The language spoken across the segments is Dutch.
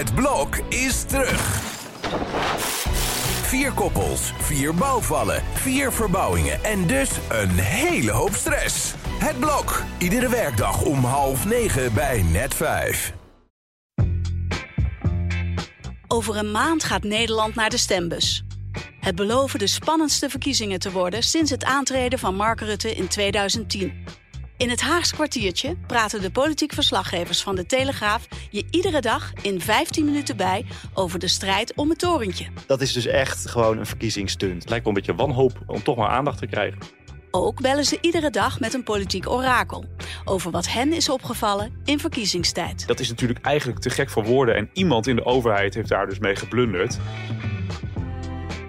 Het blok is terug. Vier koppels, vier bouwvallen, vier verbouwingen en dus een hele hoop stress. Het blok, iedere werkdag om half negen bij net vijf. Over een maand gaat Nederland naar de stembus. Het beloven de spannendste verkiezingen te worden sinds het aantreden van Mark Rutte in 2010. In het Haags kwartiertje praten de politiek verslaggevers van de Telegraaf je iedere dag in 15 minuten bij over de strijd om het torentje. Dat is dus echt gewoon een verkiezingsstunt. Het lijkt wel een beetje wanhoop om toch maar aandacht te krijgen. Ook bellen ze iedere dag met een politiek orakel over wat hen is opgevallen in verkiezingstijd. Dat is natuurlijk eigenlijk te gek voor woorden en iemand in de overheid heeft daar dus mee geblunderd.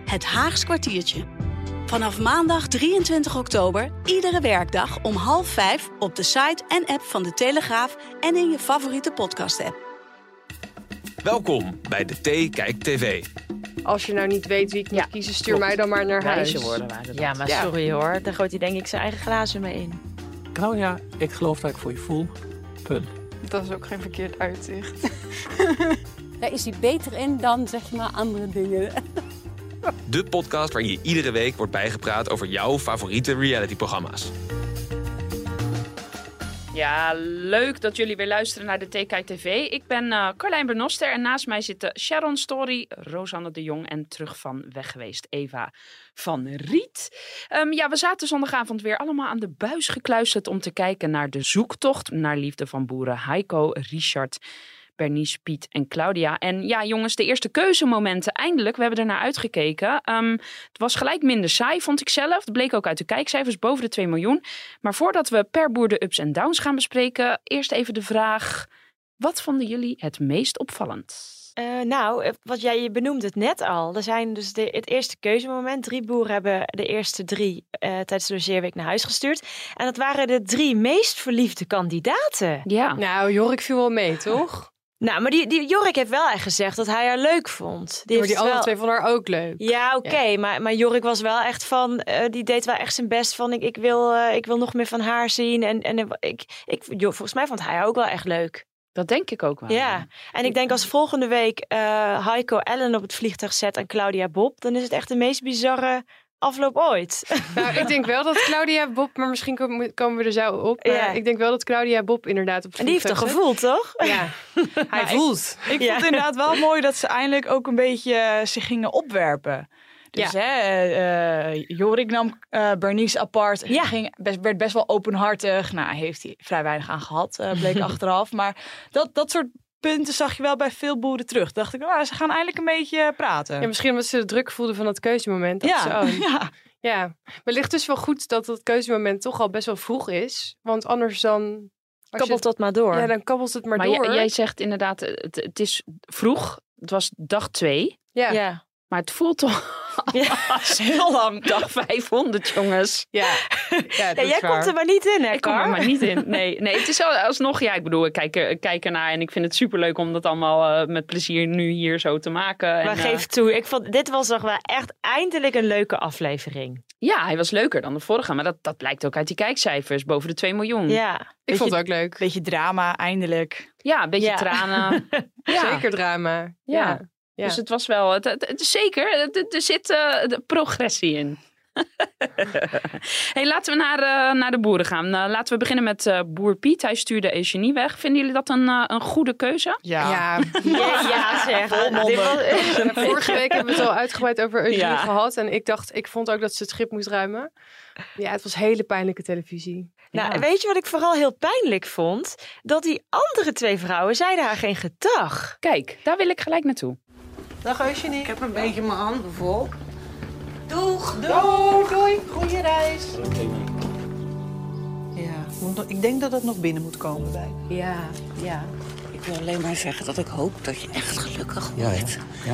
Het Haags kwartiertje. Vanaf maandag 23 oktober, iedere werkdag om half vijf op de site en app van de Telegraaf en in je favoriete podcast-app. Welkom bij de T Kijk TV. Als je nou niet weet wie ik moet Ja, kiezen, stuur klopt. mij dan maar naar huis. Worden waren. Ja, maar Ja. sorry hoor. Daar gooit hij denk ik zijn eigen glazen mee in. Claudia, ik geloof dat ik voor je voel. Punt. Dat is ook geen verkeerd uitzicht. Daar is hij beter in dan zeg maar andere dingen. De podcast waarin je iedere week wordt bijgepraat over jouw favoriete realityprogramma's. Ja, leuk dat jullie weer luisteren naar de TK TV. Ik ben eh Carlijn Bernoster en naast mij zitten Sharon Story, Rosanne de Jong en terug van weg geweest Eva van Riet. Ehm, ja, we zaten zondagavond weer allemaal aan de buis gekluisterd om te kijken naar de zoektocht naar liefde van boeren Heiko, Richard, Bernice, Piet en Claudia. En ja, jongens, de eerste keuzemomenten, eindelijk. We hebben er naar uitgekeken. Ehm, het was gelijk minder saai, vond ik zelf. Het bleek ook uit de kijkcijfers boven de 2 miljoen. Maar voordat we per boer de ups en downs gaan bespreken, eerst even de vraag: wat vonden jullie het meest opvallend? Eh, nou, eh, wat jij je benoemde het net al. Er zijn dus de, het eerste keuzemoment. Drie boeren hebben de eerste drie eh, tijdens de logeerweek naar huis gestuurd. En dat waren de drie meest verliefde kandidaten. Ja, Nou, Jorik viel wel mee, toch? Nou, maar die, die Jorik heeft wel echt gezegd dat hij haar leuk vond. Die maar die andere wel... twee vonden haar ook leuk. Ja, oké. Maar, maar Jorik was wel echt van... eh, die deed wel echt zijn best van... Ik, ik, wil, eh, ik wil nog meer van haar zien. En, en ik, ik, joh, volgens mij vond hij haar ook wel echt leuk. dat denk ik ook wel. Ja, en ik denk als volgende week eh Heiko Ellen op het vliegtuig zet en Claudia Bob, dan is het echt de meest bizarre afloop ooit. Nou, ik denk wel dat Claudia Bob, maar misschien komen komen we er zo op. Ja. ik denk wel dat Claudia Bob inderdaad op En die heeft een gevoel, toch? Ja. Hij voelt. Ik Ja. vond het inderdaad wel mooi dat ze eindelijk ook een beetje eh, zich gingen opwerpen. Dus Ja. hè, eh, eh, Jorik nam eh Bernice apart. Ja. Ging best, werd best wel openhartig. Nou, heeft hij vrij weinig aan gehad, eh, bleek achteraf. Maar dat, dat soort punten zag je wel bij veel boeren terug. Dacht ik, nou, ze gaan eindelijk een beetje praten. Ja, misschien omdat ze de druk voelden van dat keuzemoment. dacht ja, ze, oh, ja. ja. Maar het ligt dus wel goed dat dat keuzemoment toch al best wel vroeg is. Want anders dan... Kabbelt dat maar door. Ja, dan kabbelt het maar, Maar door. jij, jij zegt inderdaad, het, het is vroeg. Het was dag twee. Ja. ja. Maar het voelt toch Ja. heel lang. Dag 500, jongens. Ja. Ja, jij waar. komt er maar niet in, hè, Ik kom er maar niet in. Nee, nee het is al- alsnog, ja, ik bedoel, ik kijk, ik kijk ernaar en ik vind het superleuk om dat allemaal eh, met plezier nu hier zo te maken. En, Maar eh, geef toe, ik vond, dit was toch wel echt eindelijk een leuke aflevering. ja, hij was leuker dan de vorige, maar dat, dat blijkt ook uit die kijkcijfers, boven de 2 miljoen. Ja. Ik vond het ook leuk. Beetje drama, eindelijk. Ja, een beetje Ja. tranen. ja. Zeker drama. Ja. Ja. Dus het was wel, het, het, het is zeker, het- het- er zit eh, de progressie in. hey, laten we naar, eh, naar de boeren gaan. Eh, laten we beginnen met eh, boer Piet. Hij stuurde Eugenie weg. Vinden jullie dat een, een goede keuze? Ja. Ja, Ja, ja zeg. Dit was, vorige week hebben we het al uitgebreid over Eugenie Ja. gehad. En ik dacht, ik vond ook dat ze het schip moest ruimen. Ja, het was hele pijnlijke televisie. nou, Ja. weet je wat ik vooral heel pijnlijk vond? Dat die andere twee vrouwen zeiden haar geen gedag. Kijk, daar wil ik gelijk naartoe. Dag Eugenie. Ik heb een beetje mijn handen vol. Doeg. Doeg. Doei. Goeie reis. Ja, ik denk dat het nog binnen moet komen bij. Ja, ja. Ik wil alleen maar zeggen dat ik hoop dat je echt gelukkig Ja, wordt. ja.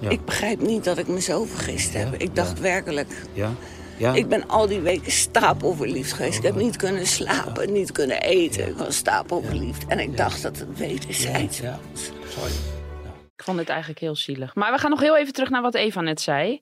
ja. Ik begrijp niet dat ik me zo vergist heb. Ik dacht werkelijk, ja. ja. ik ben al die weken stapelverliefd geweest. Ik heb niet kunnen slapen, niet kunnen eten. Ik was stapelverliefd. En ik dacht dat het wederzijds ja. was. Sorry. Ik vond het eigenlijk heel zielig. Maar we gaan nog heel even terug naar wat Eva net zei.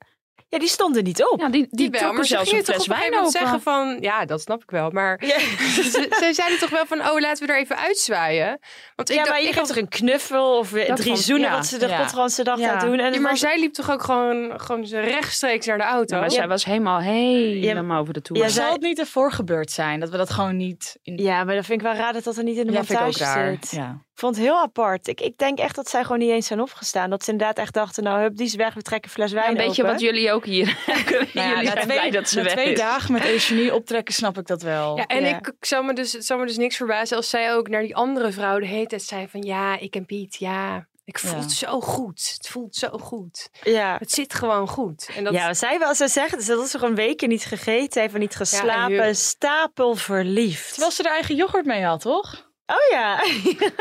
Ja, die stonden niet op. Ja, die, die maar ze zelfs een fles wijn open. zeggen van... Ja, dat snap ik wel. Maar ze, ze zeiden toch wel van... Oh, laten we er even uitzwaaien. Want ik ja, dacht- maar je ik geeft had- toch een knuffel of Dat drie van- zoenen ja, wat ze de ja. godganse dag Ja. gaan doen. En Ja, maar was- zij liep toch ook gewoon, gewoon rechtstreeks naar de auto? Ja, maar zij was helemaal helemaal over de toer. Ja, Ja, zij- Zal het niet ervoor gebeurd zijn? Dat we dat gewoon niet... In... ja, maar dat vind ik wel raar dat dat er niet in de Ja, vind ik ook montage raar. zit. Ja. Ik vond het heel apart. Ik, ik denk echt dat zij gewoon niet eens zijn opgestaan. Dat ze inderdaad echt dachten, nou, hup, die is weg, we trekken fles wijn een beetje open. wat jullie ook hier kunnen. Nou ja, na twee, dat ze na twee is. dagen met Eugenie optrekken snap ik dat wel. Ja, en Ja. Ik, ik zou me dus, het zou me dus niks verbazen als zij ook naar die andere vrouw de hele tijd zei van... Ja, ik en Piet, ja, ik voel Ja. het zo goed. Het voelt zo goed. Ja. Het zit gewoon goed. En dat, Ja, zij wel ze zegt, is dat ze gewoon weken niet gegeten heeft en niet geslapen. stapel verliefd. Terwijl ze er eigen yoghurt mee had, toch? Oh ja.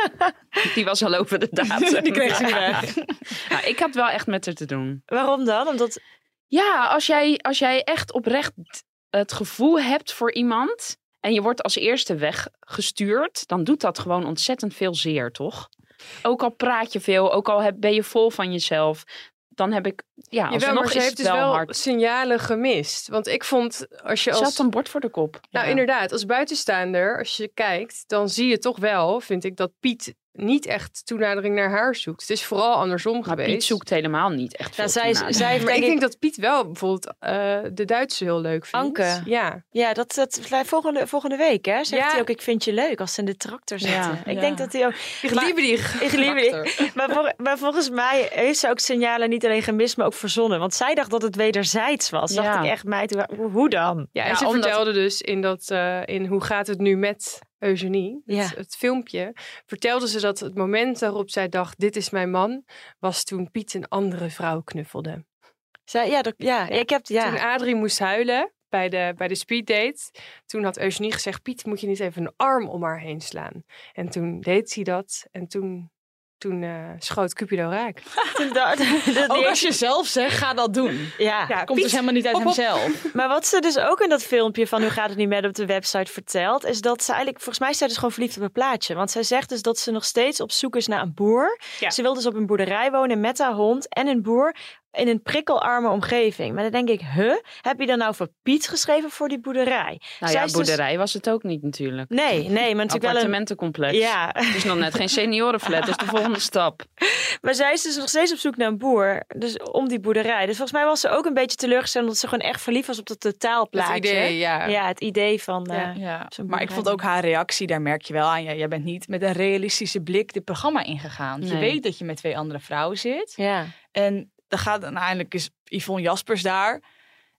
Die was al over de datum. Die kreeg ze weg. Nou, ik had wel echt met haar te doen. Waarom dan? Omdat... Ja, als jij, als jij echt oprecht het gevoel hebt voor iemand en je wordt als eerste weggestuurd, dan doet dat gewoon ontzettend veel zeer, toch? Ook al praat je veel, ook al heb, ben je vol van jezelf, dan heb ik, ja, Jawel, maar is ze heeft dus wel hard. signalen gemist. Want ik vond, als je Ze als... had een bord voor de kop. Nou, Ja. inderdaad, als buitenstaander, als je kijkt, dan zie je toch wel, vind ik, dat Piet niet echt toenadering naar haar zoekt. Het is vooral andersom Maar geweest. Piet zoekt helemaal niet echt veel Ja, zij, zij heeft maar ik denk denk dat Piet wel bijvoorbeeld eh, de Duitse heel leuk vindt. Anke. Ja. Ja, dat, dat volgende, volgende week, hè? Zegt Ja. hij ook, ik vind je leuk als ze in de tractor zitten. Ja, ik ja. denk dat hij ook... Ik liebe die. Ik liep die. Maar, vol- maar volgens mij heeft ze ook signalen niet alleen gemist, maar ook verzonnen. Want zij dacht dat het wederzijds was. Ja. Dacht ik echt, meid, hoe, hoe dan? Ja, en Ja, ze omdat- vertelde dus in dat, eh, in Hoe gaat het nu met Eugenie, het, Ja. het filmpje, vertelde ze dat het moment waarop zij dacht, dit is mijn man, was toen Piet een andere vrouw knuffelde. Zij, ja, dat, ja, ik heb... Toen Ja. Adrie moest huilen bij de, bij de speeddate, toen had Eugenie gezegd, Piet, moet je niet even een arm om haar heen slaan? En toen deed hij dat en toen, toen eh, schoot Cupido raak. Toen da- dat- Ook als je zelf zegt, ga dat doen. ja. Ja, Komt Piet, dus helemaal niet uit op, op. hemzelf. Maar wat ze dus ook in dat filmpje van Hoe gaat het niet met op de website vertelt, is dat ze eigenlijk, volgens mij is zij dus gewoon verliefd op een plaatje. Want zij zegt dus dat ze nog steeds op zoek is naar een boer. Ja. Ze wil dus op een boerderij wonen met haar hond en een boer in een prikkelarme omgeving. Maar dan denk ik, huh? Heb je dan nou voor Piet geschreven voor die boerderij? Nou Zij ja, is dus- boerderij was het ook niet natuurlijk. Nee, nee, maar natuurlijk wel een... Appartementencomplex. Ja, Het is nog net geen seniorenflat, dat is de volgende stap. maar zij is dus nog steeds op zoek naar een boer. Dus om die boerderij. Dus volgens mij was ze ook een beetje teleurgesteld omdat ze gewoon echt verliefd was op het totaalplaatje. Het idee, ja. Ja, het idee van. Ja. eh, Ja. Zo'n Maar ik vond ook haar reactie, daar merk je wel aan. Jij bent niet met een realistische blik dit programma ingegaan. Je weet dat je met twee andere vrouwen zit. ja. En dan gaat dan eindelijk is Yvonne Jaspers daar.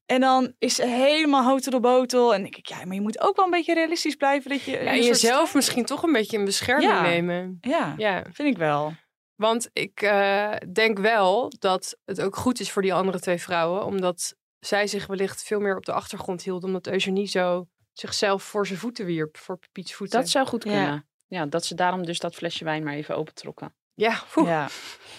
En dan is ze helemaal houten de botel. En denk ik, ja, maar je moet ook wel een beetje realistisch blijven. Dat je Ja, soort jezelf misschien toch een beetje in bescherming Ja. nemen. Ja, Ja. vind ik wel. Want ik eh, denk wel dat het ook goed is voor die andere twee vrouwen. Omdat zij zich wellicht veel meer op de achtergrond hielden. Omdat Eugenie zo zichzelf voor zijn voeten wierp. Voor Piets voeten. Dat zou goed Ja. kunnen. Ja. dat ze daarom dus dat flesje wijn maar even opentrokken. Ja, Ja.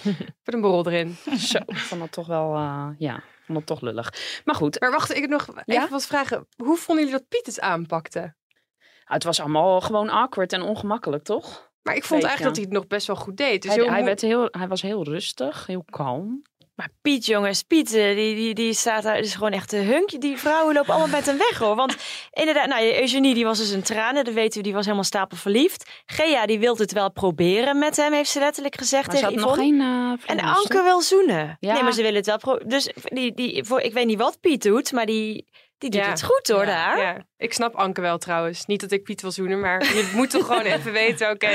met een borrel erin. Zo, ik vond dat toch wel, eh, ja, vond dat toch lullig. Maar goed, Maar wacht, ik heb nog even wat vragen. Hoe vonden jullie dat Piet het aanpakte? het was allemaal gewoon awkward en ongemakkelijk, toch? Maar ik vond Weet eigenlijk je. dat hij het nog best wel goed deed. Dus hij, hij, werd heel, hij was heel rustig, heel kalm. Maar Piet, jongens, Piet, eh, die, die, die staat daar, is gewoon echt een hunkje. Die vrouwen lopen allemaal met hem weg, hoor. Want inderdaad, nou, Eugenie, die was dus een tranen, dat weten we, die was helemaal stapelverliefd. Gea, die wilde het wel proberen met hem, heeft ze letterlijk gezegd Maar tegen had nog Yvonne. geen uh, En Anke wil zoenen. Ja. Nee, maar ze willen het wel proberen. Dus die, die, voor, ik weet niet wat Piet doet, maar die, die doet Ja. het goed, hoor, Ja. daar. Ja, ik snap Anke wel trouwens. Niet dat ik Piet wil zoenen, maar je moet toch gewoon even weten, oké,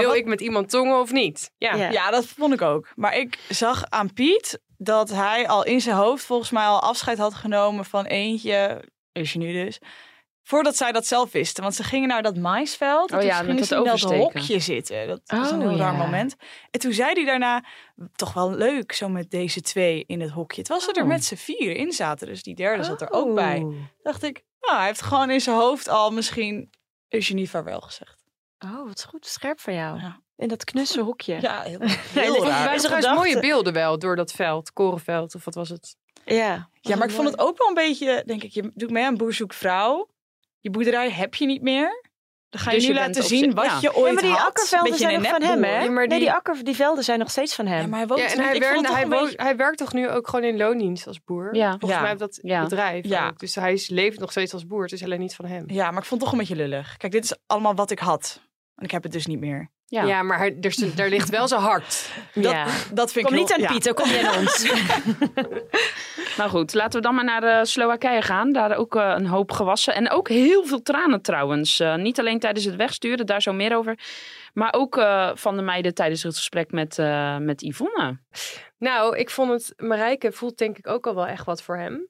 wil wat- ik met iemand tongen of niet? Ja. Ja. Ja, dat vond ik ook. Maar ik zag aan Piet dat hij al in zijn hoofd volgens mij al afscheid had genomen van eentje, Eugenie dus, voordat zij dat zelf wisten. Want ze gingen naar dat maisveld. en Oh toen ja, gingen ze dat in dat hokje zitten. Dat was een Oh, heel raar ja. moment. En toen zei hij daarna, toch wel leuk zo met deze twee in het hokje. Het was dat er Oh. met z'n vier in zaten, dus die derde zat er ook bij. Oh. Dacht ik, nou, hij heeft gewoon in zijn hoofd al misschien Eugenie vaarwel gezegd. Oh, wat goed, scherp van jou. Ja. In dat knusse hokje. Ja, heel, heel raar. Er trouwens mooie beelden wel door dat veld, korenveld of wat was het? Ja, Ja, maar ik vond het ook wel een beetje, denk ik, je doet mee aan Boer zoekt vrouw. Je boerderij heb je niet meer. Dan ga je Dus nu je laten zien wat ja. je ooit Ja, maar die had. akkervelden Beetje zijn een nog van hem, hè? Ja, maar Nee, die- akker, die velden zijn nog steeds van hem. Ja, maar hij woont Ja, en hij, ik werkt, vond het hij, woont- beetje- hij werkt toch nu ook gewoon in loondienst als boer? Ja. Volgens Ja. mij op dat Ja. bedrijf Ja. ook. Dus hij leeft nog steeds als boer. Het is alleen niet van hem. Ja, maar ik vond het toch een beetje lullig. Kijk, dit is allemaal wat ik had. En ik heb het dus niet meer. Ja. Ja, maar hij, er, daar ligt wel zijn hart. Dat, Ja. dat vind Kom ik niet heel- aan ja. Pieter, kom je aan ons. Nou goed, laten we dan maar naar de Slowakije gaan. Daar ook eh, een hoop gewassen. En ook heel veel tranen trouwens. Eh, niet alleen tijdens het wegsturen, daar zo meer over. Maar ook eh, van de meiden tijdens het gesprek met, eh, met Yvonne. Nou, ik vond het... Marijke voelt denk ik ook al wel echt wat voor hem.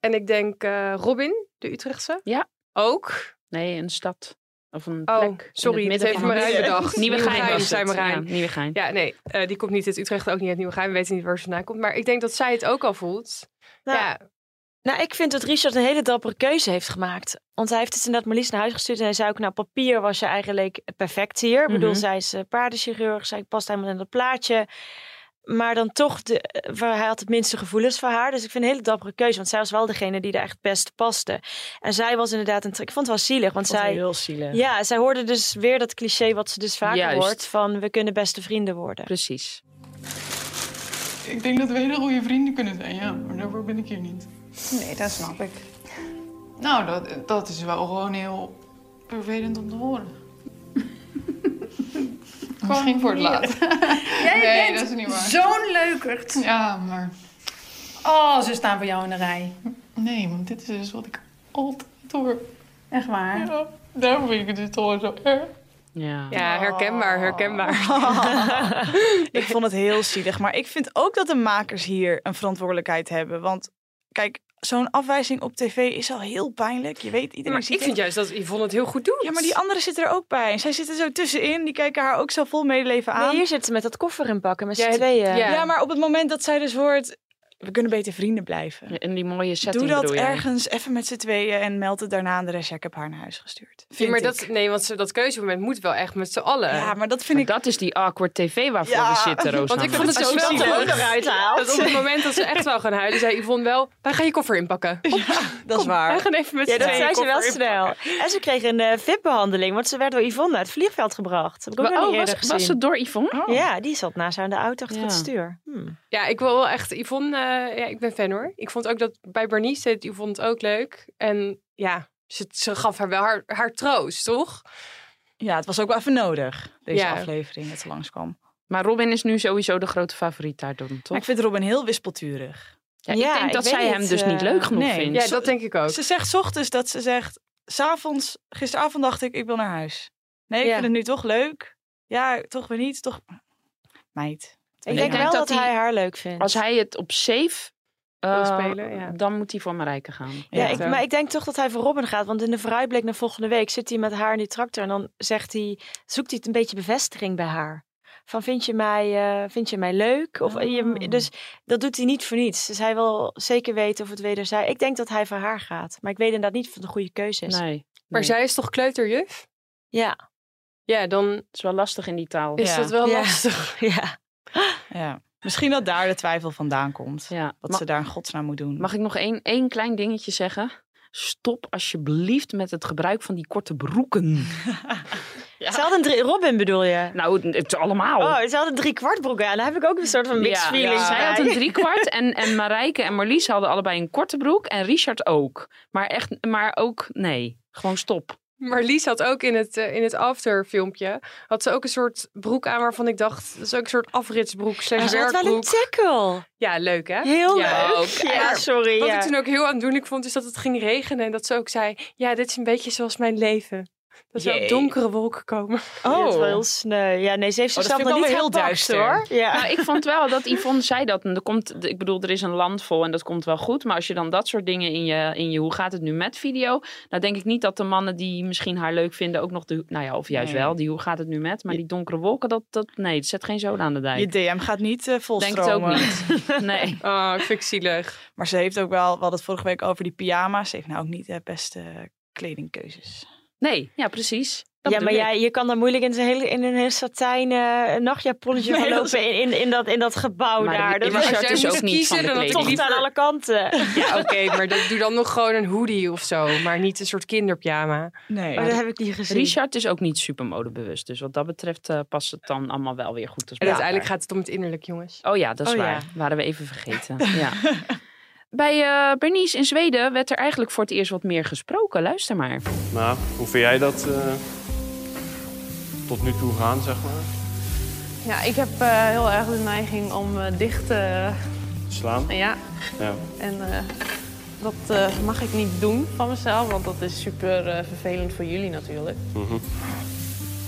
En ik denk eh, Robin, de Utrechtse. Ja. Ook. Nee, een stad. Of een Oh, plek. sorry, het heeft Marijn bedacht. Nieuwegein het. Marijn. Ja, Nieuwegein. Ja, nee, eh, die komt niet uit Utrecht, ook niet uit Nieuwegein. We weten niet waar ze vandaan komt. Maar ik denk dat zij het ook al voelt. Nou, ja, Nou, ik vind dat Richard een hele dappere keuze heeft gemaakt. Want hij heeft het inderdaad Marlies naar huis gestuurd. En hij zei ook, nou, papier was je eigenlijk perfect hier. Ik bedoel, Mhm. zij is eh, paardenchirurg. Zij past helemaal in dat plaatje. Maar dan toch, de, eh, waar hij had het minste gevoelens voor haar. Dus ik vind een hele dappere keuze. Want zij was wel degene die er echt het beste paste. En zij was inderdaad een... Ik vond het wel zielig, want Ik vond het zij... heel zielig. Ja, zij hoorde dus weer dat cliché wat ze dus vaker Juist. hoort. Van, we kunnen beste vrienden worden. Precies. Ik denk dat we hele goede vrienden kunnen zijn, ja. Maar daarvoor ben ik hier niet. Nee, dat snap ik. Nou, dat, dat is wel gewoon heel vervelend om te horen. Misschien voor het laat. Jij nee, bent dat is niet waar. zo'n leukert. Ja, maar... Oh, ze staan voor jou in de rij. Nee, want dit is dus wat ik altijd hoor. Echt waar? Ja, daarom vind ik het dus toch zo erg. Ja. ja herkenbaar, herkenbaar. ik vond het heel zielig. Maar ik vind ook dat de makers hier een verantwoordelijkheid hebben. Want kijk, zo'n afwijzing op tv is al heel pijnlijk. Je weet, iedereen Maar ziet ik het. vind juist dat Yvonne het heel goed doet. Ja, maar die anderen zitten er ook bij. En zij zitten zo tussenin. Die kijken haar ook zo vol medeleven aan. Nee, hier zitten ze met dat koffer inpakken met z'n Ja, tweeën. ja. Ja, maar op het moment dat zij dus hoort... We kunnen beter vrienden blijven. In die mooie setting Doe dat ergens even met z'n tweeën en meld het daarna aan de rest. Ja, ik heb haar naar huis gestuurd. Ja, maar ik. dat, nee, want ze- dat keuzemoment moet wel echt met z'n allen. Ja, maar dat vind Maar ik... dat is die awkward tv waarvoor Ja, we zitten, Rosanne. Want ik vond het zo er ook nog uithaalt. Dat op het moment dat ze echt wel gaan huilen, zei Yvonne wel... Wij gaan je koffer inpakken. Ja, dat is waar. Wij gaan even met Ja, z'n dat tweeën zei ze wel snel. En ze kreeg een eh VIP-behandeling, want ze werd door Yvonne uit het vliegveld gebracht. Dat heb ik ook oh, was, het door Yvonne? Ja, die zat naast haar in de auto achter het Ja. stuur. Hm. Ja, ik wil wel echt... Yvonne, eh, ja, ik ben fan hoor. Ik vond ook dat bij Bernice deed Yvonne het ook leuk. En ja, ze, ze gaf haar wel haar, haar troost, toch? Ja, het was ook wel even nodig, deze Ja. aflevering, dat ze langskwam. Maar Robin is nu sowieso de grote favoriet daardoor, toch? Maar ik vind Robin heel wispelturig. Ja, Ja, ik denk ik dat zij hem dus niet eh, leuk genoeg nee. vindt. Ja, dat denk ik ook. Ze zegt 's ochtends dat ze zegt... S'avonds, gisteravond dacht ik, ik wil naar huis. Nee, ik Ja. vind het nu toch leuk. Ja, toch weer niet. Toch... Meid. Ik Ik denk wel dat dat hij- hij haar leuk vindt. Als hij het op safe Wil eh, spelen, ja. dan moet hij voor Marijke gaan. Ja, Ja. ik, maar ik denk toch dat hij voor Robin gaat. Want in de vooruitblik naar volgende week zit hij met haar in die tractor. En dan zegt hij, zoekt hij een beetje bevestiging bij haar. Van vind je mij, eh, vind je mij leuk? Of, je, Oh. dus dat doet hij niet voor niets. Dus hij wil zeker weten of het wederzij. Ik denk dat hij voor haar gaat. Maar ik weet inderdaad niet of het een goede keuze is. Nee. Maar nee. zij is toch kleuterjuf? Ja. Ja, dan Het is wel lastig in die taal. is Ja. dat wel Ja. lastig. ja. Ja. Misschien dat daar de twijfel vandaan komt. Ja. Wat Ma- ze daar in godsnaam moet doen. Mag ik nog één, één klein dingetje zeggen? Stop alsjeblieft met het gebruik van die korte broeken. Drie, Robin bedoel je? Nou, het, allemaal. Oh, ze had een drie kwart broek aan. Daar heb ik ook een soort van mixed Ja, feelings Zij had een driekwart en, en Marijke en Marlies hadden allebei een korte broek. En Richard ook. Maar, echt, maar ook, nee. Gewoon stop. Maar Lies had ook in het, eh, in het afterfilmpje... had ze ook een soort broek aan waarvan ik dacht... dat is ook een soort afritsbroek ze had wel een tackle. Ja, leuk hè? Heel Ja, leuk. ook. Ja, sorry. Wat ja. ik toen ook heel aandoenlijk vond, is dat het ging regenen. En dat ze ook zei, ja, dit is een beetje zoals mijn leven. Dat er ook Jee. donkere wolken komen. Oh. dat is wel heel sneu. Ja, nee, ze heeft Oh, dat zichzelf ik nog niet heel duister hoor. Ja. Nou, ik vond wel dat Yvonne zei dat. En er komt, ik bedoel, er is een land vol en dat komt wel goed. Maar als je dan dat soort dingen in je, in je hoe gaat het nu met video. Nou denk ik niet dat de mannen die misschien haar leuk vinden ook nog de, nou ja, of juist Nee. wel, die hoe gaat het nu met. Maar die donkere wolken, dat, dat nee, het zet geen zoden aan de dijk. Je DM gaat niet eh denk volstromen. het ook niet. Nee. Oh, ik vind ik zielig. Maar ze heeft ook wel, we hadden het vorige week over die pyjama's. Ze heeft nou ook niet de beste kledingkeuzes. Nee, ja, precies. Dat ja, maar jij, je kan daar moeilijk in, hele, in een heel satijn nachtjaponnetje Nee, gaan dat is- lopen in, in, in, dat, in dat gebouw Maar daar. Dat is Richard is ook niet van de kleding. Tocht aan alle kanten. Ja, oké, maar dat, doe dan nog gewoon een hoodie of zo. Maar niet een soort kinderpyjama. Nee. Maar dat heb ik niet gezien. Richard is ook niet super modebewust. Dus wat dat betreft eh, past het dan allemaal wel weer goed. als En uiteindelijk gaat het om het innerlijk, jongens. Oh ja, dat is Oh ja. waar. Waren we even vergeten. ja. Bij eh, Bernice in Zweden werd er eigenlijk voor het eerst wat meer gesproken. Luister maar. Nou, hoe vind jij dat eh, tot nu toe gaan, zeg maar? Ja, ik heb eh, heel erg de neiging om eh, dicht te Slaan? Ja, Ja. en eh, dat eh, mag ik niet doen van mezelf, want dat is super eh, vervelend voor jullie natuurlijk. Mhm.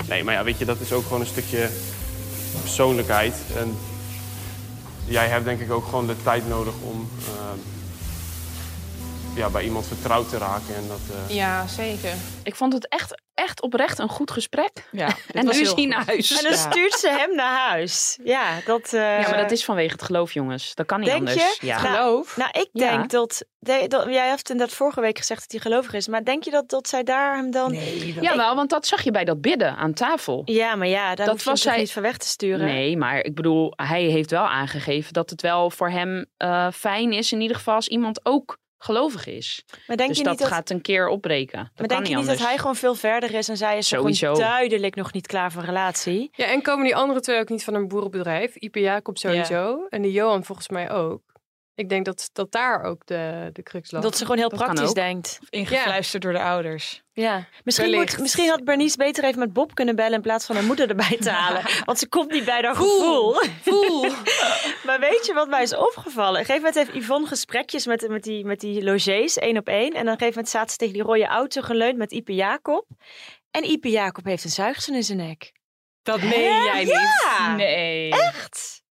Nee, maar ja, weet je, dat is ook gewoon een stukje persoonlijkheid. En jij hebt denk ik ook gewoon de tijd nodig om ehm, ja, bij iemand vertrouwd te raken. En dat, eh, Ja, zeker. Ik vond het echt, echt oprecht een goed gesprek. Ja, en nu is hij naar huis. En dan stuurt ze hem naar huis. Ja, dat... eh, Ja, maar dat is vanwege het geloof, jongens. Dat kan niet Denk anders. je? Ja. Nou, nou, ik Ja. denk dat, de- dat... Jij heeft inderdaad vorige week gezegd dat hij gelovig is. Maar denk je dat, dat zij daar hem dan... Nee, Jawel, want dat zag je bij dat bidden aan tafel. Ja, maar ja, daar Dat was hij- niet van weg te sturen. Nee, maar ik bedoel, hij heeft wel aangegeven dat het wel voor hem eh, fijn is, in ieder geval als iemand ook gelovig is. Maar denk dus je dat, niet dat- gaat een keer opbreken. Dat maar kan denk je niet niet dat hij gewoon veel verder is en zij is gewoon Sowieso. duidelijk nog niet klaar voor een relatie? Ja, en komen die andere twee ook niet van een boerenbedrijf? Ipe Jacob sowieso. En die Johan volgens mij ook. Ik denk dat, dat daar ook de, de crux lag. Dat ze gewoon heel Dat praktisch denkt. Ingefluisterd door de ouders. Ja, misschien, moet, misschien had Bernice beter even met Bob kunnen bellen in plaats van haar moeder erbij te halen. Want ze komt niet bij haar gevoel. Voel. maar weet je wat mij is opgevallen? Op een gegeven moment heeft Yvonne gesprekjes met, met, die, met die logés, één op één. En dan op een gegeven moment zaten ze tegen die rode auto geleund met Ipe Jacob. En Ipe Jacob heeft een zuigzen in zijn nek. Dat meen jij niet. Ja. Nee. Echt?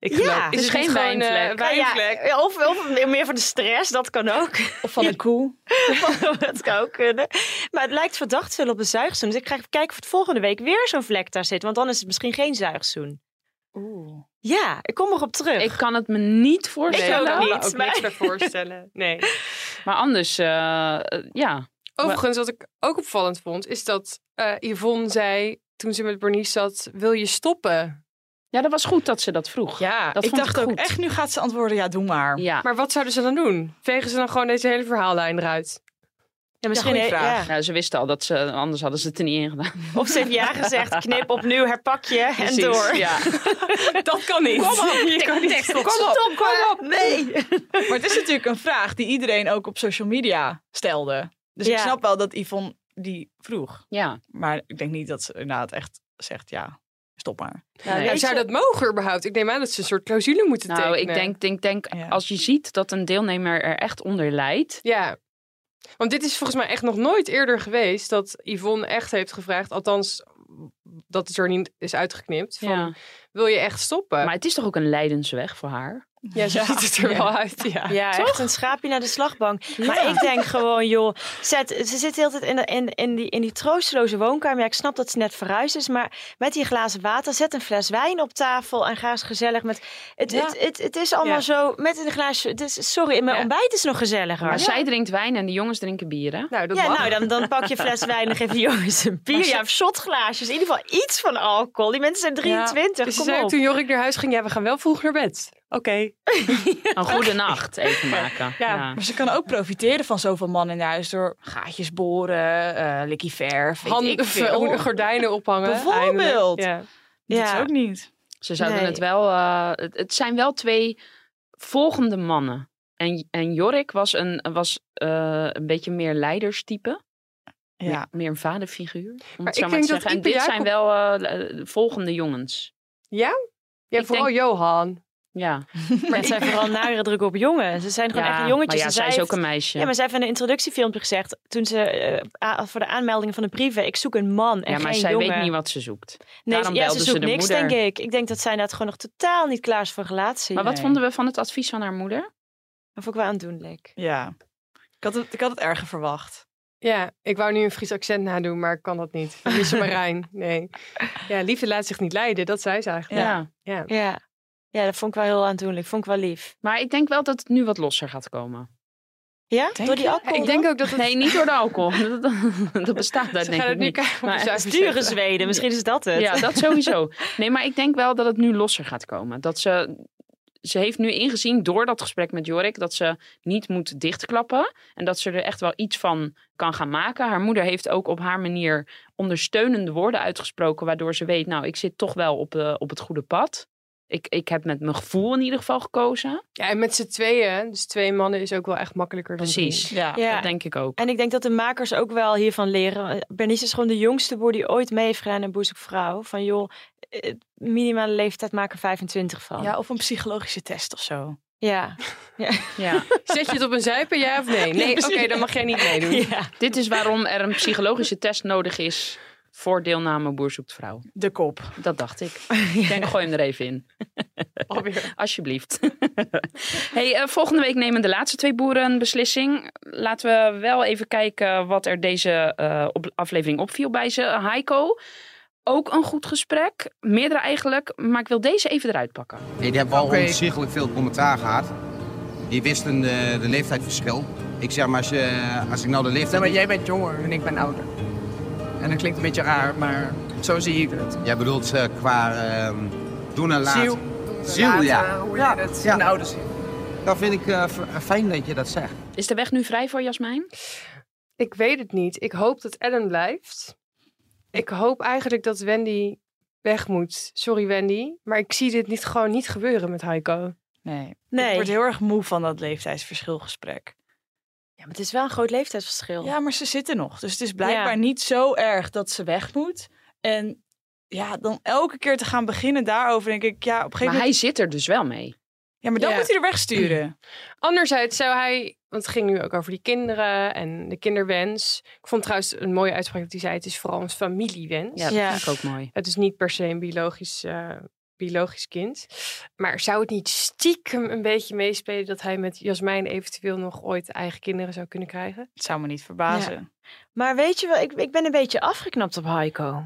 Ik geloof- ja. Is geen wijnvlek? Ja, ja, of, of meer van de stress, dat kan ook. Of van een koe. dat kan ook kunnen. Maar het lijkt verdacht veel op een zuigzoen. Dus ik ga even kijken of het volgende week weer zo'n vlek daar zit. Want dan is het misschien geen zuigzoen. Oeh. Ja, ik kom erop terug. Ik kan het me niet voorstellen. Ik kan me niet, ook niks voorstellen. Nee. Maar anders, eh, eh, ja. Overigens, wat ik ook opvallend vond, is dat eh, Yvonne zei toen ze met Bernice zat: Wil je stoppen? Ja, dat was goed dat ze dat vroeg. Ja, dat ik vond dacht ik ook goed. echt, nu gaat ze antwoorden, ja, doe maar. Ja. Maar wat zouden ze dan doen? Vegen ze dan gewoon deze hele verhaallijn eruit? Ja, misschien he- vraag. ja. Ja, ze wisten al dat ze, anders hadden ze het er niet in gedaan. Of ze heeft ja gezegd, knip opnieuw, herpak je en door. Ja. Dat kan niet. Kom op, Je kan niet. kom op, stop, kom op. Nee. Maar het is natuurlijk een vraag die iedereen ook op social media stelde. Dus ik snap wel dat Yvonne die vroeg. ja. Maar ik denk niet dat ze inderdaad echt zegt, ja, stop maar. Nou, Nee. zou je- dat mogen überhaupt? Ik neem aan dat ze een soort clausule moeten Nou, tekenen. ik denk, denk, denk Ja. als je ziet dat een deelnemer er echt onder lijdt. Ja. Want dit is volgens mij echt nog nooit eerder geweest dat Yvonne echt heeft gevraagd, althans dat het er niet is uitgeknipt, van Ja. wil je echt stoppen? Maar het is toch ook een lijdensweg voor haar? Ja, zo ziet het er wel uit. Ja. Ja, echt een schaapje naar de slagbank. Maar ik denk gewoon, joh, zet, ze zit de hele tijd in, de, in, in, die, in die troosteloze woonkamer. Ja, ik snap dat ze net verhuisd is, maar met die glazen water, zet een fles wijn op tafel en ga eens gezellig met... Het, Ja. het, het, het is allemaal Ja. zo, met een glaasje, is, sorry, in mijn Ja. ontbijt is nog gezelliger. Maar Ja. zij drinkt wijn en de jongens drinken bieren. Nou, dat Ja, mag. nou, dan, dan pak je fles wijn en geef je jongens een bier. Ja, of shotglaasjes. In ieder geval iets van alcohol. Die mensen zijn 23, Dus ze kom zei op. toen Jorik naar huis ging, ja, we gaan wel vroeg naar bed. Oké. Een goede nacht even maken. Ja. Ja. Maar ze kan ook profiteren van zoveel mannen in huis door gaatjes boren, eh likkie verf, weet ik Handen, veel. gordijnen ophangen. Bijvoorbeeld. eindelijk. Dat Ja. is ook niet. Ze zouden Nee. het wel. eh, het, het zijn wel twee volgende mannen. En, en Jorik was een, was, eh, een beetje meer leiderstype. Ja. Meer, meer een vaderfiguur. Om Maar het zo ik maar te denk dat zeggen. En dit Jacob- zijn wel eh, de volgende jongens. Ja? Ja, Ik vooral denk- Johan. Ja, Maar het zijn vooral nare druk op jongen. Ze zijn gewoon ja echt jongetjes. Maar ja, En zij is heeft- ook een meisje. Ja, maar zij heeft in een introductiefilmpje gezegd, toen ze eh, voor de aanmelding van de brieven, ik zoek een man en Ja, maar geen zij jongen. weet niet wat ze zoekt. Nee, Daarom ja, ze zoekt de niks, moeder. denk ik. Ik denk dat zij net gewoon nog totaal niet klaar is voor een relatie. Maar wat Nee. vonden we van het advies van haar moeder? Dat vond ik wel aandoenlijk. Ja. Ik had het, ik had het erger verwacht. Ja, ik wou nu een Fries accent nadoen, maar ik kan dat niet. Verlies Marijn. Nee. Ja, liefde laat zich niet leiden, dat zei ze eigenlijk. Ja. Ja. Ja. Ja, dat vond ik wel heel aandoenlijk. Vond ik wel lief. Maar ik denk wel dat het nu wat losser gaat komen. Ja, door die alcohol Ik denk ook dat het... Nee, niet door de alcohol. Dat, dat, bestaat daar Ze denk ik het nu niet. Maar- Dure zetten. Zweden, misschien is dat het. Ja, dat sowieso. Nee, maar ik denk wel dat het nu losser gaat komen. Dat ze, ze heeft nu ingezien door dat gesprek met Jorik dat ze niet moet dichtklappen. En dat ze er echt wel iets van kan gaan maken. Haar moeder heeft ook op haar manier ondersteunende woorden uitgesproken. Waardoor ze weet, nou, ik zit toch wel op, eh, op het goede pad. Ik, ik heb met mijn gevoel in ieder geval gekozen. Ja, en met z'n tweeën, dus twee mannen, is ook wel echt makkelijker dan Precies. Ja. Ja. Dat denk ik ook. En ik denk dat de makers ook wel hiervan leren. Bernice is gewoon de jongste boer die ooit mee heeft gedaan Zoekt Vrouw. Van joh, eh, minimale leeftijd maken 25 van. Ja, of een psychologische test of zo. Ja. ja. Ja. Zet je het op een zuipen, ja of nee? Nee, oké, dan mag jij niet meedoen. Ja. Dit is waarom er een psychologische test nodig is voor deelname Boer Zoekt Vrouw. De kop. Dat dacht ik. Ik denk, gooi hem er even in. Alweer. Alsjeblieft. hey, eh, volgende week nemen de laatste twee boeren een beslissing. Laten we wel even kijken wat er deze eh, op aflevering opviel bij ze. Heiko, ook een goed gesprek. Meerdere eigenlijk, maar ik wil deze even eruit pakken. Nee, die hebben wel onzichtelijk veel commentaar gehad. Die wisten de, de leeftijdsverschil. Ik zeg maar, als, je, als ik nou de leeftijd... Ja, maar jij bent jonger en ik ben ouder. En dat klinkt een beetje raar, maar zo zie ik het. Jij bedoelt eh, qua ehm, doen en laten. Ziel. Ziel, Laten, ja. Hoe je het ja. in de oude zin. Dat vind ik eh, fijn dat je dat zegt. Is de weg nu vrij voor Jasmijn? Ik weet het niet. Ik hoop dat Ellen blijft. Ik hoop eigenlijk dat Wendy weg moet. Sorry Wendy, maar ik zie dit niet, gewoon niet gebeuren met Heiko. Nee. Nee. Ik word heel erg moe van dat leeftijdsverschilgesprek. Ja, maar het is wel een groot leeftijdsverschil. Ja, maar ze zitten nog. Dus het is blijkbaar Ja. niet zo erg dat ze weg moet. En ja, dan elke keer te gaan beginnen daarover, denk ik, ja, op een gegeven Maar hij zit er dus wel mee. Ja, maar dan Ja. moet hij er wegsturen. Anderzijds zou hij, want het ging nu ook over die kinderen en de kinderwens. Ik vond trouwens een mooie uitspraak dat hij zei: het is vooral een familiewens. Ja, dat Ja. vind ik ook mooi. Het is niet per se een biologisch, eh, biologisch kind. Maar zou het niet stiekem een beetje meespelen dat hij met Jasmijn eventueel nog ooit eigen kinderen zou kunnen krijgen? Het zou me niet verbazen. Maar weet je wel, ik, ik ben een beetje afgeknapt op Heiko.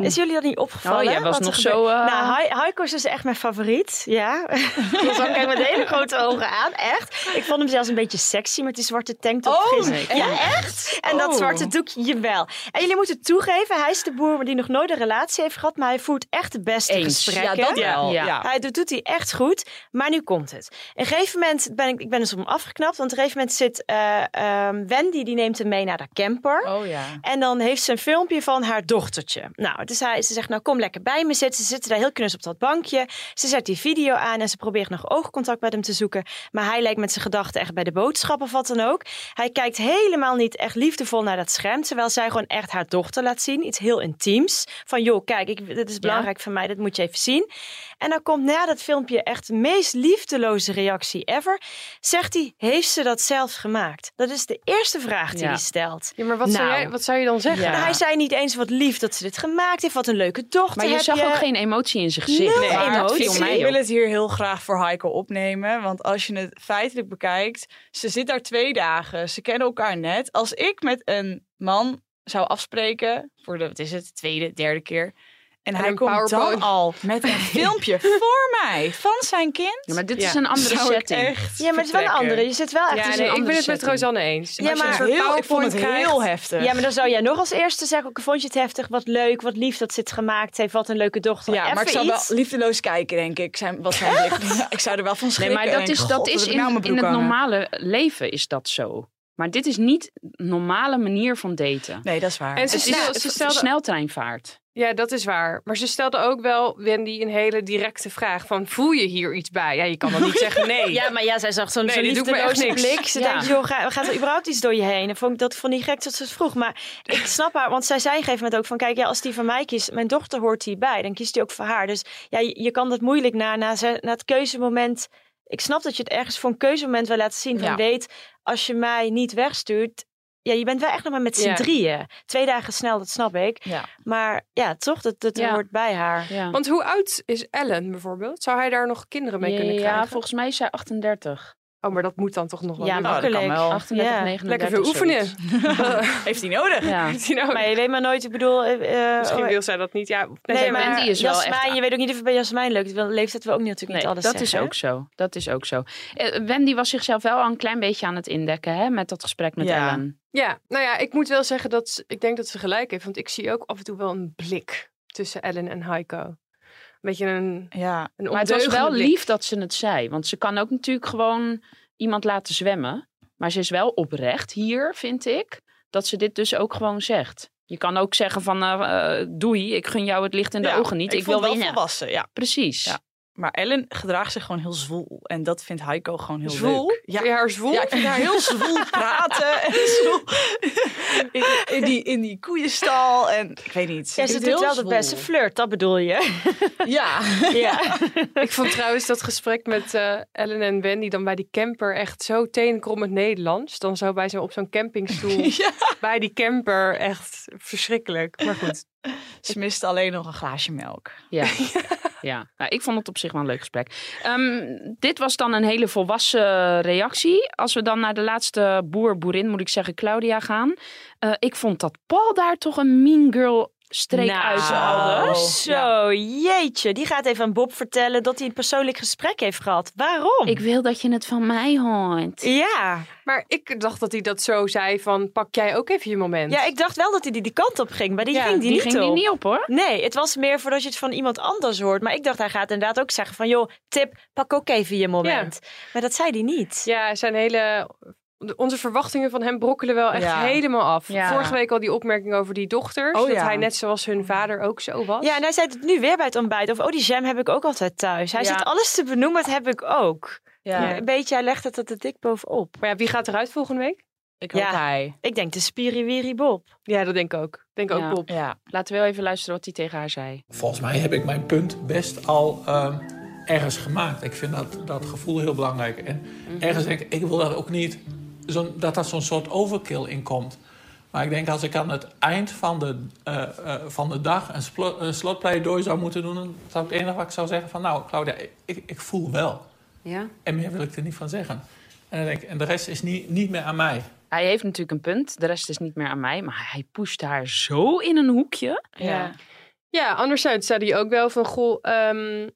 Is jullie dat niet opgevallen? Oh, jij was nog gebeurt? zo, eh, Nou, Heiko is dus echt mijn favoriet. Ja. Kijk met hele grote ogen aan. Echt. Ik vond hem zelfs een beetje sexy met die zwarte tanktop. Oh, gisteren. Ja, echt? En dat Oh. zwarte doekje, jawel. En jullie moeten toegeven, hij is de boer die nog nooit een relatie heeft gehad. Maar hij voert echt de beste Eens. gesprekken. Ja, dat wel. Ja. Ja. Hij doet, doet hij echt goed. Maar nu komt het. Op een gegeven moment ben ik, ik ben dus op hem afgeknapt. Want op een gegeven moment zit eh, ehm, Wendy, die neemt hem mee naar de camper. Oh ja. En dan heeft ze een filmpje van haar dochtertje. Nou, dus hij, ze zegt, nou kom lekker bij me zitten. Ze zitten daar heel knus op dat bankje. Ze zet die video aan en ze probeert nog oogcontact met hem te zoeken. Maar hij lijkt met zijn gedachten echt bij de boodschap of wat dan ook. Hij kijkt helemaal niet echt liefdevol naar dat scherm. Terwijl zij gewoon echt haar dochter laat zien. Iets heel intiems. Van joh, kijk, ik, dit is belangrijk voor mij. Dat moet je even zien. En dan komt na dat filmpje echt de meest liefdeloze reactie ever. Zegt hij, heeft ze dat zelf gemaakt? Dat is de eerste vraag die Ja. hij stelt. Ja, maar wat, zou, Nou. jij, wat zou je dan zeggen? Ja. Nou, hij zei niet eens wat lief dat ze dit gemaakt heeft. Wat een leuke dochter Maar je heb zag je. ook geen emotie in zijn gezicht. Maar het emotie. viel Ik mij wil het hier heel graag voor Heiko opnemen. Want als je het feitelijk bekijkt, ze zit daar twee dagen. Ze kennen elkaar net. Als ik met een man zou afspreken, voor de, wat is het, tweede, derde keer. En, En hij komt PowerPoint. dan al met een filmpje voor mij van zijn kind. Ja, maar dit Ja. is een andere Zou ik setting. echt Ja, maar het is wel een andere. Je zit wel echt Ja, nee, een ik ben het met. Rosanne eens. Ja, maar Heel, ik vond het krijgt- heel heftig. Ja, maar dan zou jij nog als eerste zeggen, ook, vond je het heftig, wat leuk, wat lief dat ze het gemaakt heeft, wat een leuke dochter. Ja, maar ik zou wel liefdeloos kijken, denk ik. Zijn, wat zijn blik. Ik zou er wel van Nee, schrikken. maar en dat is, God, dat is ik in, nou in het normale leven is dat zo. Maar dit is niet normale manier van daten. Nee, dat is waar. En ze, Het is stel, ze een stelde, sneltreinvaart. Ja, dat is waar. Maar ze stelde ook wel, Wendy, een hele directe vraag van, voel je hier iets bij? Ja, je kan dan niet zeggen nee. Ja, maar ja, zij zag zo'n Nee, echt liefdeloze blik. Ze Ja. denkt, joh, ga- gaat er überhaupt iets door je heen? En vond ik dat vond ik gek dat ze het vroeg. Maar ik snap haar, want zij zei op een gegeven moment ook van... Kijk, ja, als die van mij kiest, mijn dochter hoort hierbij. Dan kiest hij ook voor haar. Dus ja, je, je kan dat moeilijk na, na, het keuzemoment... Ik snap dat je het ergens voor een keuzemoment wil laten zien. Van Ja. weet, als je mij niet wegstuurt... Ja, je bent wel echt nog maar met z'n Ja. drieën. Twee dagen snel, dat snap ik. Ja. Maar ja, toch, dat, dat Ja. hoort bij haar. Ja, Want hoe oud is Ellen bijvoorbeeld? Zou hij daar nog kinderen mee kunnen ja krijgen? volgens mij is zij 38. Oh, maar dat moet dan toch nog wel Ja, lukken? makkelijk. kan wel. 38, Ja. 39, Lekker veel oefenen. Heeft hij nodig? Ja. Heeft hij nou- Maar je weet maar nooit, ik bedoel... eh, eh, Misschien oh, wil zij dat niet. Ja, Nee, Wendy maar is wel Jasmijn, echt- je weet ook niet of het bij Jasmijn lukt. De leeftijd wil ook niet, natuurlijk Nee, niet alles dat is ook zo. Dat is ook zo. Eh, Wendy was zichzelf wel al een klein beetje aan het indekken hè, met dat gesprek met Ja. Ellen. Ja, nou ja, ik moet wel zeggen dat ik denk dat ze gelijk heeft. Want ik zie ook af en toe wel een blik tussen Ellen en Heiko. Een beetje een, Ja. een Maar het was wel blik. lief dat ze het zei. Want ze kan ook natuurlijk gewoon iemand laten zwemmen. Maar ze is wel oprecht hier, vind ik, dat ze dit dus ook gewoon zegt. Je kan ook zeggen van, eh, eh, doei, ik gun jou het licht in de Ja, ogen niet. Ik, wil wel winnen. volwassen, ja. Precies. Ja. Maar Ellen gedraagt zich gewoon heel zwoel. En dat vindt Heiko gewoon heel Zwoel? leuk. Vind je haar zwoel? Ja, ik vind haar heel zwoel praten. En zwoel in, in, die, in die koeienstal. En ik weet niet. Ja, ze doet doet wel de beste flirt, dat bedoel je. Ja. ja. Ik vond trouwens dat gesprek met eh, Ellen en Wendy dan bij die camper echt zo tenenkrommend Nederlands. Dan zo bij zo op zo'n campingstoel bij die camper echt verschrikkelijk. Maar goed. Ze miste alleen nog een glaasje melk. Ja. ja. Nou, ik vond het op zich wel een leuk gesprek. Ehm, dit was dan een hele volwassen reactie. Als we dan naar de laatste boer, boerin, moet ik zeggen, Claudia gaan. Eh, ik vond dat Paul daar toch een mean girl streek nou, uithaalde. Zo, jeetje. Die gaat even aan Bob vertellen dat hij een persoonlijk gesprek heeft gehad. Waarom? Ik wil dat je het van mij hoort. Ja. Maar ik dacht dat hij dat zo zei van pak jij ook even je moment. Ja, ik dacht wel dat hij die, die kant op ging, maar die Ja, ging die, Die niet ging die op. niet op hoor. Nee, het was meer voordat je het van iemand anders hoort. Maar ik dacht, hij gaat inderdaad ook zeggen van... joh, tip, pak ook even je moment. Maar dat zei hij niet. Ja, zijn hele. Onze verwachtingen van hem brokkelen wel echt Ja. helemaal af. Ja. Vorige week al die opmerking over die dochters. Oh, dat ja. hij net zoals hun vader ook zo was. Ja, en hij zei het nu weer bij het ontbijt. Of, oh, die jam heb ik ook altijd thuis. Hij Ja. zit alles te benoemen, dat heb ik ook. Ja. Een beetje, hij legt het er te dik bovenop. Maar ja, wie gaat eruit volgende week? Ik hoop Ja. hij. Ik denk de spiriwiri Bob. Ja, dat denk ik ook. Denk ook. Bob. Ja. Laten we wel even luisteren wat hij tegen haar zei. Volgens mij heb ik mijn punt best al ehm, ergens gemaakt. Ik vind dat, dat gevoel heel belangrijk. En ergens denk ik, ik wil daar ook niet zo, dat dat zo'n soort overkill in komt. Maar ik denk als ik aan het eind van de, eh, eh, van de dag een, splo- een slotpleidooi zou moeten doen... dan zou het enige wat ik zou zeggen van... nou, Claudia, ik, ik voel wel. Ja. En meer wil ik er niet van zeggen. En, dan denk ik, en de rest is niet, niet meer aan mij. Hij heeft natuurlijk een punt. De rest is niet meer aan mij. Maar hij pusht haar zo in een hoekje. Ja. Ja, anderzijds zei hij ook wel van, goh, ehm,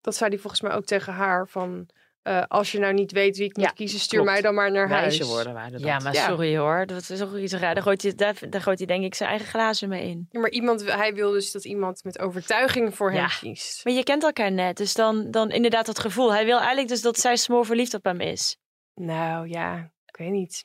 dat zei hij volgens mij ook tegen haar van, eh, als je nou niet weet wie ik moet Ja, kiezen, stuur klopt. mij dan maar naar Wijze huis. woorden waren dat. Ja, maar Ja. sorry hoor. Dat is ook iets raar. Daar gooit, hij, daar, daar gooit hij denk ik zijn eigen glazen mee in. Ja, maar iemand, hij wil dus dat iemand met overtuiging voor hem Ja. kiest. Maar je kent elkaar net, dus dan, dan inderdaad dat gevoel. Hij wil eigenlijk dus dat zij smoor verliefd op hem is. Nou ja, ik weet niet.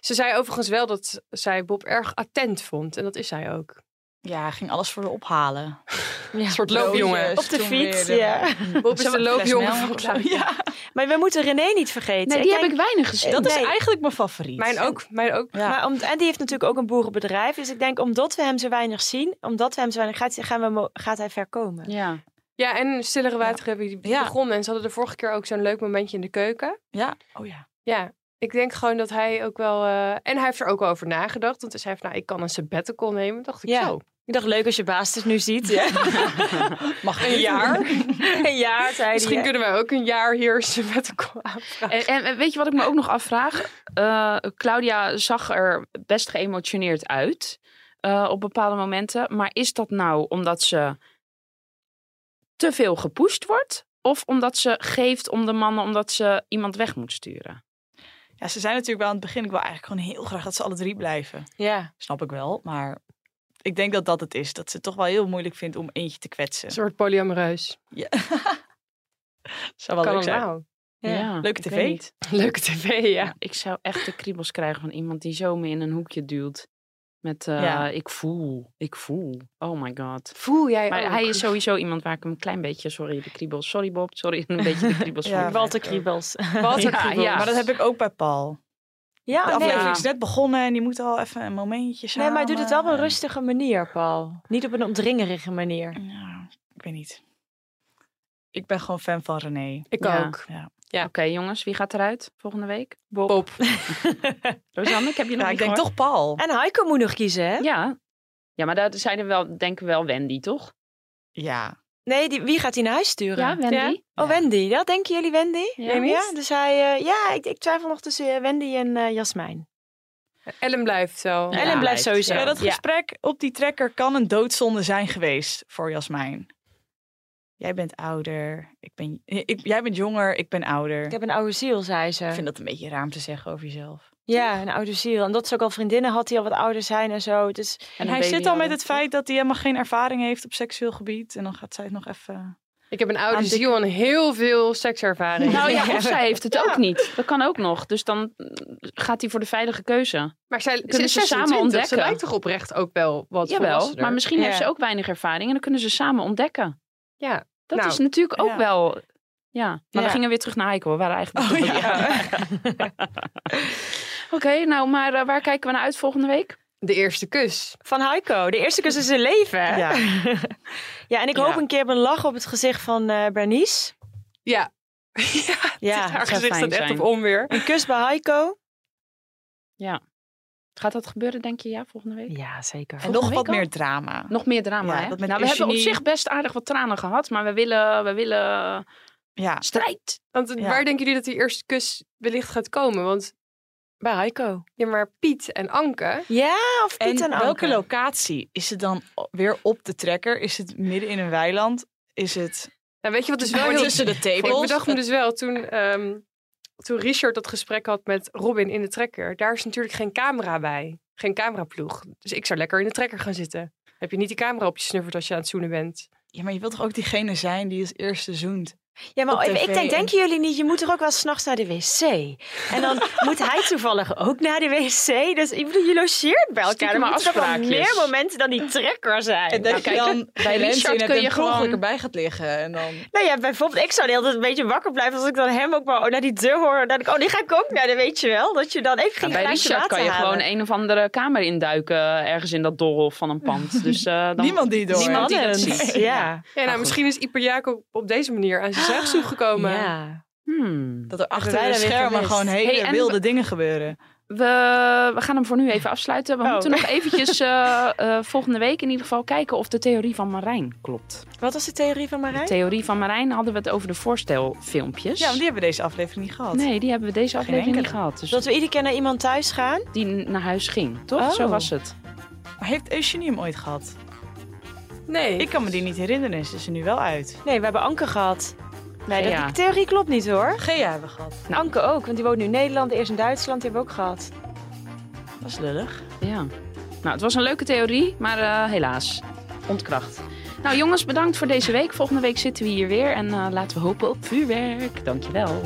Ze zei overigens wel dat zij Bob erg attent vond. En dat is hij ook. Ja, ging alles voor haar ophalen. Ja. Een soort loopjongen. Op de fiets, ja. Bob is de een loopjongen. Ja, Maar we moeten René niet vergeten. Nee, die heb ik weinig gezien. dat is eigenlijk mijn favoriet. Mijn ook, mijn ook. Ja. Maar om, en die heeft natuurlijk ook een boerenbedrijf. Dus ik denk, omdat we hem zo weinig zien, omdat we hem zo weinig gaat, gaan we, gaat hij ver komen. Ja. Ja, en Stillere Water hebben die Ja. begonnen. En ze hadden de vorige keer ook zo'n leuk momentje in de keuken. Ja, oh ja. Ja, ik denk gewoon dat hij ook wel... eh, en hij heeft er ook over nagedacht. Want hij zei van, nou, ik kan een sabbatical nemen. dacht ik Ja. zo. Ik dacht, leuk als je baas het nu ziet. Ja. Mag Een jaar. een jaar, zei Misschien kunnen wij ook een jaar hier een sabbatical aanvragen. En, en weet je wat ik me ook nog afvraag? Eh, Claudia zag er best geëmotioneerd uit eh, op bepaalde momenten. Maar is dat nou omdat ze te veel gepusht wordt? Of omdat ze geeft om de mannen omdat ze iemand weg moet sturen? Ja, ze zijn natuurlijk wel aan het begin. Ik wil eigenlijk gewoon heel graag dat ze alle drie blijven. Ja. Snap ik wel, maar ik denk dat dat het is. Dat ze het toch wel heel moeilijk vindt om eentje te kwetsen. Een soort polyamoreus. Ja. Zou wel Kan leuk zijn. nou. Ja, Leuke ik tv. Leuke tv, ja. Ik zou echt de kriebels krijgen van iemand die zo me in een hoekje duwt. Met eh, Ja. ik voel, ik voel. Oh my god. Voel jij Maar ook? hij is sowieso iemand waar ik een klein beetje, sorry de kriebels, sorry Bob, sorry een beetje de kriebels Ja, Walter Kriebels. Walter Ja, Kriebels. ja. Maar dat heb ik ook bij Paul. Ja, De nee. aflevering is net begonnen en die moet al even een momentje samen. Nee, maar hij doet het wel op een rustige manier, Paul. Niet op een opdringerige manier. Ja, ik weet niet. Ik ben gewoon fan van René. Ik Ja. ook. Ja. Ja. Oké jongens, wie gaat eruit volgende week? Bob. Rosanne, ik heb je nog Ja, niet ik denk gehoord. toch Paul. En Heiko moet nog kiezen, hè? Ja. Ja, maar daar zijn er wel, denk ik wel Wendy, toch? Ja. Nee, die, wie gaat hij naar huis sturen? Ja, Wendy. Oh, Wendy. Dat denken jullie Wendy? Jij niet? dus hij, eh, ja, ik, ik twijfel nog tussen eh, Wendy en eh, Jasmijn. Ellen blijft zo. Ellen blijft sowieso. Ja, dat Ja. gesprek op die trekker kan een doodzonde zijn geweest voor Jasmijn. Jij bent ouder, ik ben, ik, jij bent jonger, ik ben ouder. Ik heb een oude ziel, zei ze. Ik vind dat een beetje raar om te zeggen over jezelf. Ja, een oude ziel. En dat ze ook al vriendinnen had die al wat ouder zijn en zo. Dus, En hij zit al met het feit dat hij helemaal geen ervaring heeft op seksueel gebied. En dan gaat zij het nog even... Ik heb een oude ziel en heel veel sekservaring. Nou ja, of zij heeft het ook niet. Dat kan ook nog. Dus dan gaat hij voor de veilige keuze. Maar zij, kunnen ze ze samen 26, ontdekken. Ze lijkt toch oprecht ook wel wat Jawel, volwassener? maar misschien heeft ze ook weinig ervaring en dan kunnen ze samen ontdekken. Ja, Dat nou, is natuurlijk ook ja. wel. Ja, maar Ja. we gingen weer terug naar Heiko. We waren eigenlijk. Oh, ja. Oké, nou, maar eh, waar kijken we naar uit volgende week? De eerste kus. Van Heiko. De eerste kus in zijn leven. Ja. ja, en ik Ja. hoop een keer een lach op het gezicht van eh Bernice. Ja. ja, haar gezicht staat echt op onweer. Een kus bij Heiko. Ja. Gaat dat gebeuren, denk je, ja, volgende week? Ja, zeker. En Volgende nog wat al? meer drama. Nog meer drama, Ja, hè? nou, we hebben op zich best aardig wat tranen gehad, maar we willen, we willen Ja. strijd. Want Ja. waar denken jullie dat die eerste kus wellicht gaat komen? Want bij Heiko. Ja, maar Piet en Anke. Ja, of Piet en, welke Anke. locatie? Is het dan weer op de trekker? Is het midden in een weiland? Is het... Nou, weet je wat dus wel heel... tussen de tafels? Ik bedacht me dus wel toen, ehm, toen Richard dat gesprek had met Robin in de trekker. Daar is natuurlijk geen camera bij. Geen cameraploeg. Dus ik zou lekker in de trekker gaan zitten. Heb je niet die camera op je snuffert als je aan het zoenen bent? Ja, maar je wilt toch ook diegene zijn die als eerste zoent? Ja, maar ik denk, en- denken jullie niet, je moet toch ook wel s'nachts naar de wc? En dan moet hij toevallig ook naar de wc. Dus ik bedoel, je logeert bij elkaar. Er toch wel afspraakjes. meer momenten dan die trekker zijn. En dat Nou, je dan bij in kun het je gewoon- erbij gaat liggen. En dan... Nou ja, bijvoorbeeld, ik zou de hele tijd een beetje wakker blijven als ik dan hem ook maar naar die deur hoor. Dan ik, oh, die ga ik ook naar, de weet je wel. Dat je dan even geen bij glaasje Richard water kan je halen. gewoon een of andere kamer induiken ergens in dat doolhof van een pand. Dus, eh, dan... Niemand die door. Niemand die dat ziet. Ja. Ja, nou, misschien is Iper Jacob op deze manier aan zijn zegzoek gekomen. Ja. Hmm. Dat er achter de schermen gewoon hele Hey, wilde we- dingen gebeuren. We, we gaan hem voor nu even afsluiten. We Oh. moeten nog eventjes eh, eh, volgende week in ieder geval kijken of de theorie van Marijn klopt. Wat was de theorie van De Marijn? theorie van Marijn hadden we het over de voorstelfilmpjes. Ja, want die hebben we deze aflevering niet gehad. Nee, die hebben we deze aflevering niet gehad. Dus Dat we iedere keer naar iemand thuis gaan? die naar huis ging, toch? Oh. Zo was het. Maar heeft Eugenie hem ooit gehad? Nee. Ik kan me die niet herinneren. Is ze nu wel uit? Nee, we hebben Anke gehad. Nee, dat, die theorie klopt niet hoor. Gea hebben we gehad. Anke ook, want die woont nu in Nederland, eerst in Duitsland, die hebben we ook gehad. Dat is lullig. Ja. Nou, het was een leuke theorie, maar eh, helaas. Ontkracht. Nou jongens, bedankt voor deze week. Volgende week zitten we hier weer en eh, laten we hopen op vuurwerk. Dankjewel.